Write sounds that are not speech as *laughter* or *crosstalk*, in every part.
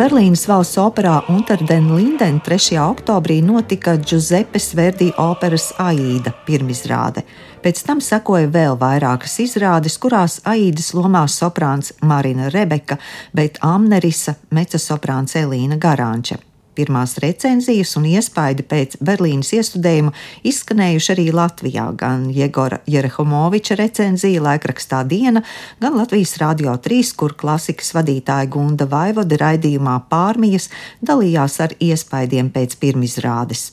Berlīnas valsts operā Unter den Linden 3. oktobrī notika Giuseppe Verdi operas Aida pirmizrāde. Pēc tam sekoja vēl vairākas izrādes, kurās Aidas lomā soprāns Marina Rebeka, bet Amnerisa mecosoprāns Elīna Garāņča. Pirmās recenzijas un iespaidi pēc Berlīnas iestudējuma izskanējuši arī Latvijā. Gan Jegora Jerehomoviča recenzija laikrakstā Diena, gan Latvijas Rādio 3, kur klasikas vadītāja Gunda Vaivode raidījumā pārmijas dalījās ar iespaidiem pēc pirmizrādes.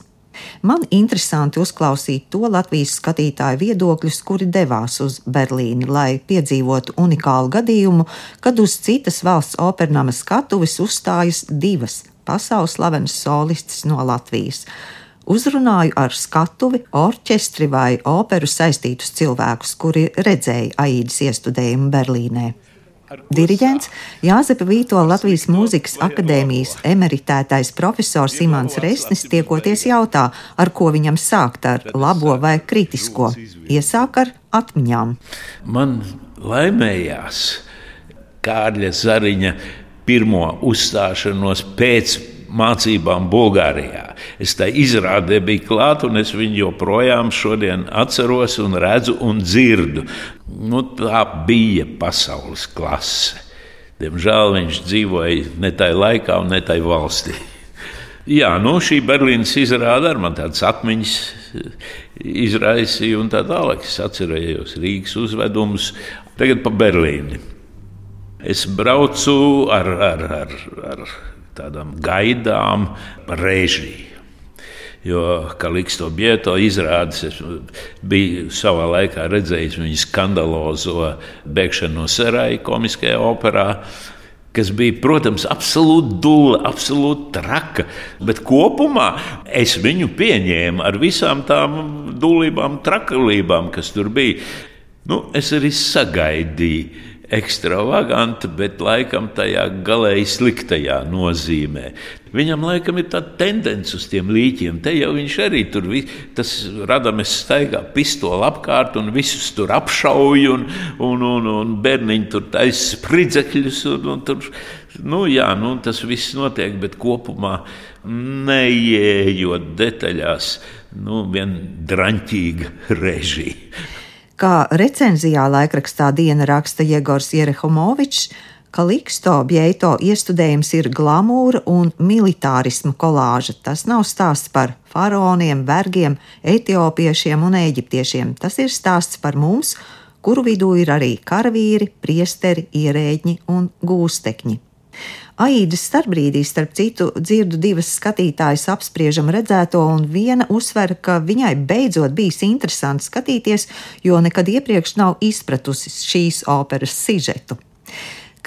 Man interesanti uzklausīt to Latvijas skatītāju viedokļus, kuri devās uz Berlīni, lai piedzīvotu unikālu gadījumu, kad uz citas valsts opernama skatuves uzstājas divas pasaules slavenas solistes no Latvijas. Uzrunāju ar skatuvi, orķestri vai operu saistītus cilvēkus, kuri redzēja Aīdas iestudējumu Berlīnē. Diriģents Jāzepa Vīto Latvijas Mūzikas akadēmijas emeritētais profesors Imants Resnis tiekoties jautā, ar ko viņam sākt ar labo vai kritisko. Iesāk ar atmiņām. Man laimējās Kārļa Zariņa pirmo uzstāšanos pēc mācībām Bulgārijā. Es tā izrādē biju klāt, un es viņu joprojām šodien atceros un redzu un dzirdu. Nu, tā bija pasaules klase. Diemžēl viņš dzīvoja ne tajā laikā un ne tajā valstī. Jā, nu, šī Berlīnas izrāda ar man tādas atmiņas izraisīja, un tā tālāk es atcerējos Rīgas uzvedumus. Tagad pa Berlīni. Es braucu ar, ar, ar, ar tādām gaidām, režiju. Jo Kaliksto Bieto izrādes, es biju savā laikā redzējis viņa skandalozo bēgšanu no Seraja komiskajā operā kas bija, protams, absolūti dūle, absolūti traka. Bet kopumā es viņu pieņēmu ar visām tām dūlībām, trakalībām, kas tur bija. Nu, es arī sagaidīju ekstravaganta, bet laikam tajā galēji sliktajā nozīmē. Viņam laikam ir tāda tendence uz tiem līķiem. Te jau viņš arī tur tas radamies staigā pistoli apkārt un visus tur apšauj un, un, un, un bērniņi tur taisa spridzekļus. Un, un tur, nu, jā, nu, tas viss notiek, bet kopumā neieejot detaļās, nu, vien draņķīga režija. Kā recenzijā laikrakstā diena raksta Jegors Jerehomovičs, ka Liksto Bjeito iestudējums ir glamūra un militārisma kolāža. Tas nav stāsts par faraoniem, vergiem, etiopiešiem un eģiptiešiem. Tas ir stāsts par mums, kuru vidū ir arī karavīri, priesteri, ierēģi un gūstekņi. Aīdas starpbrīdī, starp citu, dzirdu divas skatītājas apspriežam redzēto, un viena uzsver, ka viņai beidzot bijis interesanti skatīties, jo nekad iepriekš nav izpratusi šīs operas sižetu.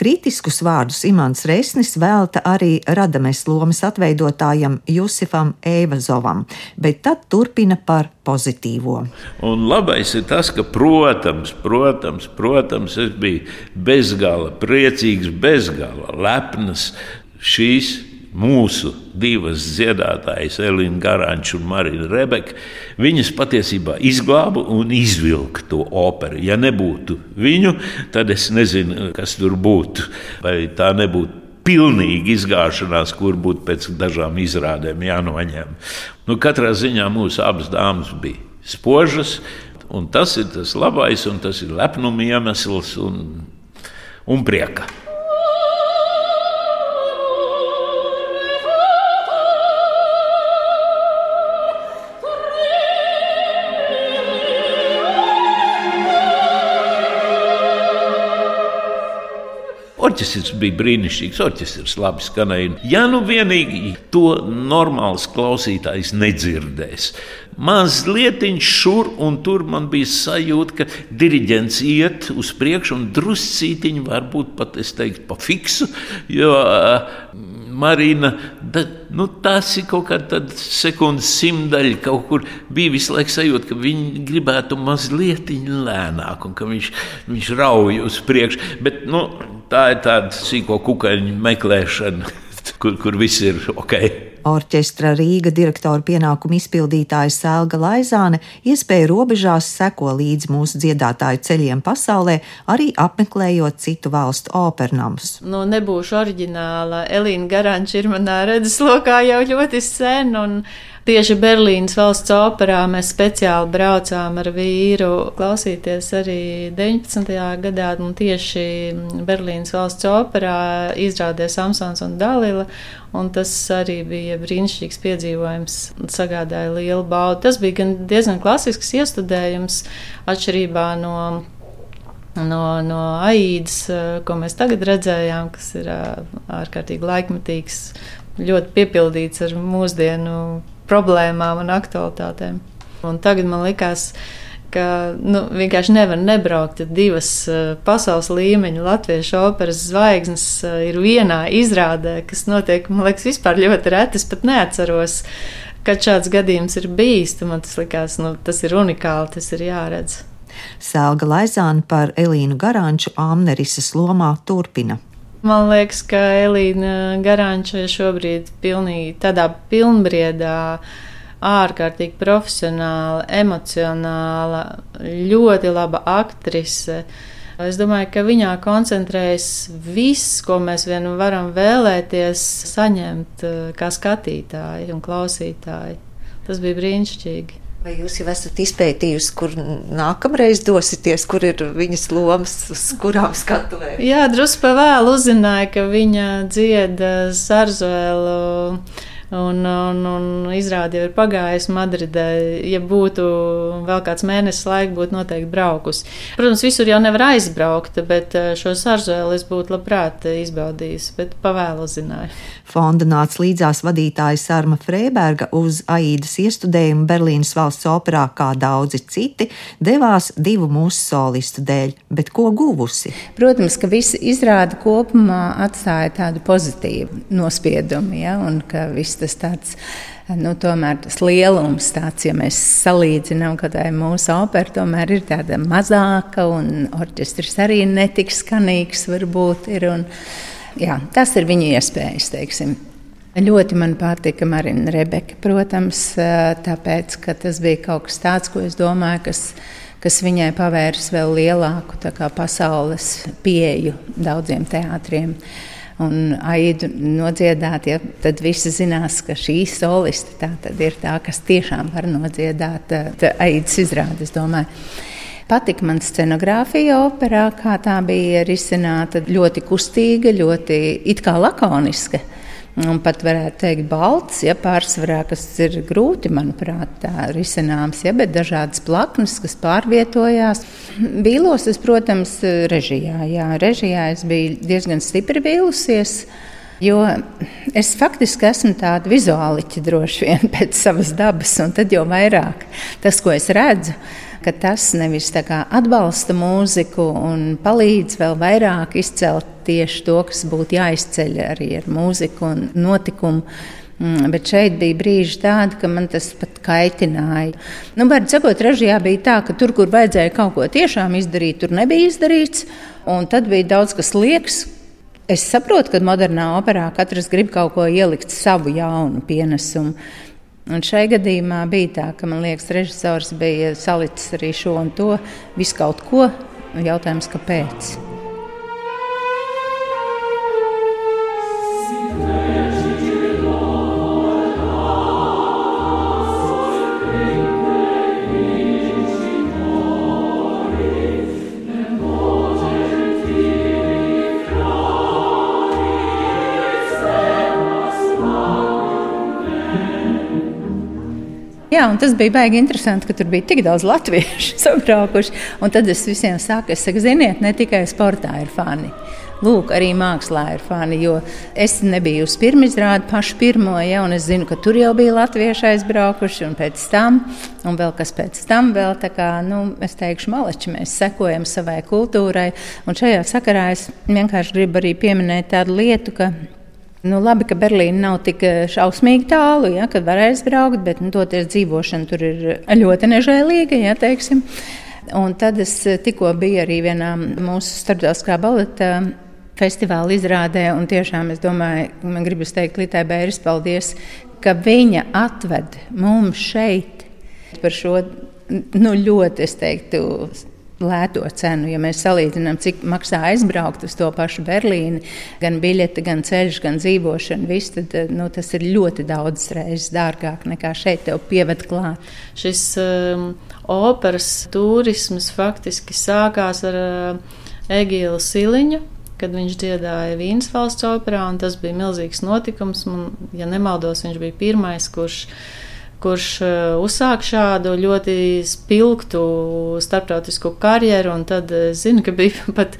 Kritiskus vārdus Imants Resnis velta arī Radames lomas atveidotājam Jusifam Eivazovam, bet tad turpina par pozitīvo. Un labais ir tas, ka, protams, protams, protams es biju bezgala priecīgs, bezgala lepns šīs mūsu divas dziedātājas, Elīna Garanča un Marina Rebeka, viņas patiesībā izglāba un izvilka to operu. Ja nebūtu viņu, tad es nezinu, kas tur būtu. Vai tā nebūtu pilnīga izgāšanās, kur būtu pēc dažām izrādēm jānoņem. Nu, katrā ziņā mūsu abas dāmas bija spožas, un tas ir tas labais, un tas ir lepnuma iemesls un, un prieka. Orķestris bija brīnišķīgs, orķestris labi skanēja. Ja nu vienīgi to normāls klausītājs nedzirdēs, mazliet šur un tur man bija sajūta, ka diriģents iet uz priekšu un druscītiņi varbūt pat es teiktu pa fiksu, jo Marina, da, nu, tas ir kaut kāda sekundes simtaļa. Kaut kur bija visu laiku sajūta, ka viņi gribētu mazliet lēnāk, un ka viņš, viņš rauj uz priekšu. Bet nu, tā ir tāda sīko kukaiņu meklēšana, kur, kur viss ir ok. Orķestra Rīga direktora pienākumu izpildītāja Sēlga Laizāne iespēja robežās seko līdz mūsu dziedātāju ceļiem pasaulē, arī apmeklējot citu valstu opernamus. Nu, nebūšu oriģināla. Elīna Garanča ir manā redzeslokā jau ļoti sen, un Tieši Berlīnas valsts operā mēs speciāli braucām ar vīru klausīties arī 19. gadā, un tieši Berlīnas valsts operā izrādē Samsons un Dalila, un tas arī bija brīnišķīgs piedzīvojums sagādāja lielu baudu. Tas bija gan diezgan klasisks iestudējums atšķirībā no no, no Aīdas, ko mēs tagad redzējām, kas ir ārkārtīgi laikmetīgs, ļoti piepildīts ar mūsdienu problēmām un aktualitātēm. Un tagad man likās, ka nu, vienkārši nevar nebraukt. Divas uh, pasaules līmeņa latviešu operas zvaigznes uh, ir vienā izrādē, kas notiek, man liekas, vispār ļoti reti. Es pat neatceros, kad šāds gadījums ir bijis. Man tas likās, nu, tas ir unikāli, tas ir jāredz. Sēlga Laizāna par Elīnu Garanču Amnerisas lomā turpina. Man liekas, ka Elīna Garanča šobrīd pilnīgi tādā pilnbriedā, ārkārtīgi profesionāla, emocionāla, ļoti laba aktrise. Es domāju, ka viņā koncentrējas viss, ko mēs vien varam vēlēties saņemt eh, kā skatītāji un klausītāji. Tas bija brīnišķīgi. Vai jūs jau esat izpētījusi, kur nākamreiz dosieties, kur ir viņas lomas, uz kurām skatuvēm? Jā, drusku pa vēlu uzzināju, ka viņa dzieda Sarzuelu Un, un, un izrādi jau ir pagājusi Madridē. Ja būtu vēl kāds mēnesis laika, būtu noteikti braukusi. Protams, visur jau nevar aizbraukt, bet eh, šo saržēlu es būtu labprāt izbaudījis, bet pavēlu zināju. Fonda nāca līdzās vadītāja Sārma Freiberga uz Aīdas iestudējumu Berlīnas valsts operā, kā daudzi citi, devās divu mūsu solistu dēļ, bet ko guvusi? Protams, ka visi izrāda kopumā atstāja tādu pozitīvu nospiedumu, ja, un ka viss tas tāds. Nu, tomēr tas lielums, tāds, ja mēs salīdzinām, ka tā mūsu opera, tomēr ir tāda mazāka, un orķestris arī netik skanīgs varbūt ir. Un, jā, tas ir viņu iespējas, teiksim. Ļoti man patika Marina Rebeka, protams, tāpēc, ka tas bija kaut kas tāds, ko es domāju, kas, kas viņai pavērs vēl lielāku pasaules pieeju daudziem teātriem un aidu nodziedāt, ja, tad visi zinās, ka šī soliste tā ir tā, kas tiešām var nodziedāt aidas izrādi, es domāju. Patika man scenogrāfija operā, kā tā bija risināta. Ļoti kustīga, ļoti it kā lakoniska un pat varētu teikt, balts, ja pārsvarā, kas ir grūti, manuprāt, risināms, ja, bet dažādas plaknes, kas pārvietojās. Vīlos es, protams, režijā, jā, režijā es biju diezgan stipri vīlusies. Jo es faktiski esmu tāda vizuāliķa droši vien *laughs* pēc savas dabas, un tad jau vairāk tas, ko es redzu, tas nevis atbalsta mūziku un palīdz vēl vairāk izcelt tieši to, kas būtu jāizceļ arī ar mūziku un notikumu. Mm, bet šeit bija brīži tādi, ka man tas pat kaitināja. Nu, Vārds sakot, režijā bija tā, ka tur, kur vajadzēja kaut ko tiešām izdarīt, tur nebija izdarīts. Un tad bija daudz kas liekas. Es saprotu, ka modernā operā katrs grib kaut ko ielikt savu jaunu pienesumu. Un šai gadījumā bija tā, ka man liekas, režisors bija salicis arī šo un to, visu kaut ko. Jautājums, kāpēc? Jā, un tas bija baigi interesanti, ka tur bija tik daudz latviešu *laughs* sabraukuši. Un tad es visiem saku, es saku, ziniet, ne tikai sportā ir fani. Lūk, arī mākslā ir fani, jo es nebiju uz pirmizrādi pašu pirmo, ja, un es zinu, ka tur jau bija latvieši aizbraukuši, un pēc tam, un vēl kas pēc tam, vēl tā kā, nu, es teikšu, maleči, mēs sekojam savai kultūrai, un šajā sakarā es vienkārši gribu arī pieminēt tādu lietu, ka Nu, labi, ka Berlīna nav tik eh, šausmīgi tālu, ja, kad var aizbraukt, bet nu, toties dzīvošana tur ir ļoti nežēlīga. Ja, teiksim. Un tad es eh, tikko biju arī vienā mūsu starptautiskā baleta festivāla izrādē, un tiešām es domāju, man gribas teikt Litai Bēris paldies ka viņa atved mums šeit par šo nu, ļoti, es teiktu, lēto cenu. Ja mēs salīdzinām, cik maksā aizbraukt uz to pašu Berlīni, gan biļete, gan ceļš, gan dzīvošana, viss, tad nu, tas ir ļoti daudz reizes dārgāk nekā šeit tev pieved klāt. Šis um, operas turisms faktiski sākās ar uh, Egīlu Siliņu. Kad viņš dziedāja Vīnas valsts operā, tas bija milzīgs notikums. Man, ja nemaldos, viņš bija pirmais, kurš uh, kurš eh, uzsāk šādu ļoti spilgtu starptautisku karjeru. Tad es eh, zinu, ka bija *laughs* pat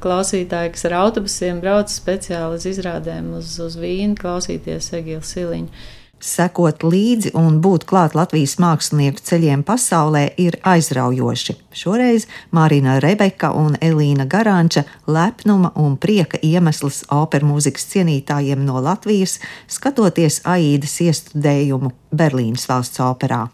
klausītāji, kas ar autobusiem brauca speciāli uz izrādēm uz, uz Vīnu, klausīties Egilu Siliņu. Sekot līdzi un būt klāt Latvijas mākslinieku ceļiem pasaulē ir aizraujoši. Šoreiz Mārina Rebeka un Elīna Garanča lepnuma un prieka iemesls operas mūzikas cienītājiem no Latvijas, skatoties Aīdas iestudējumu Berlīnas valsts operā.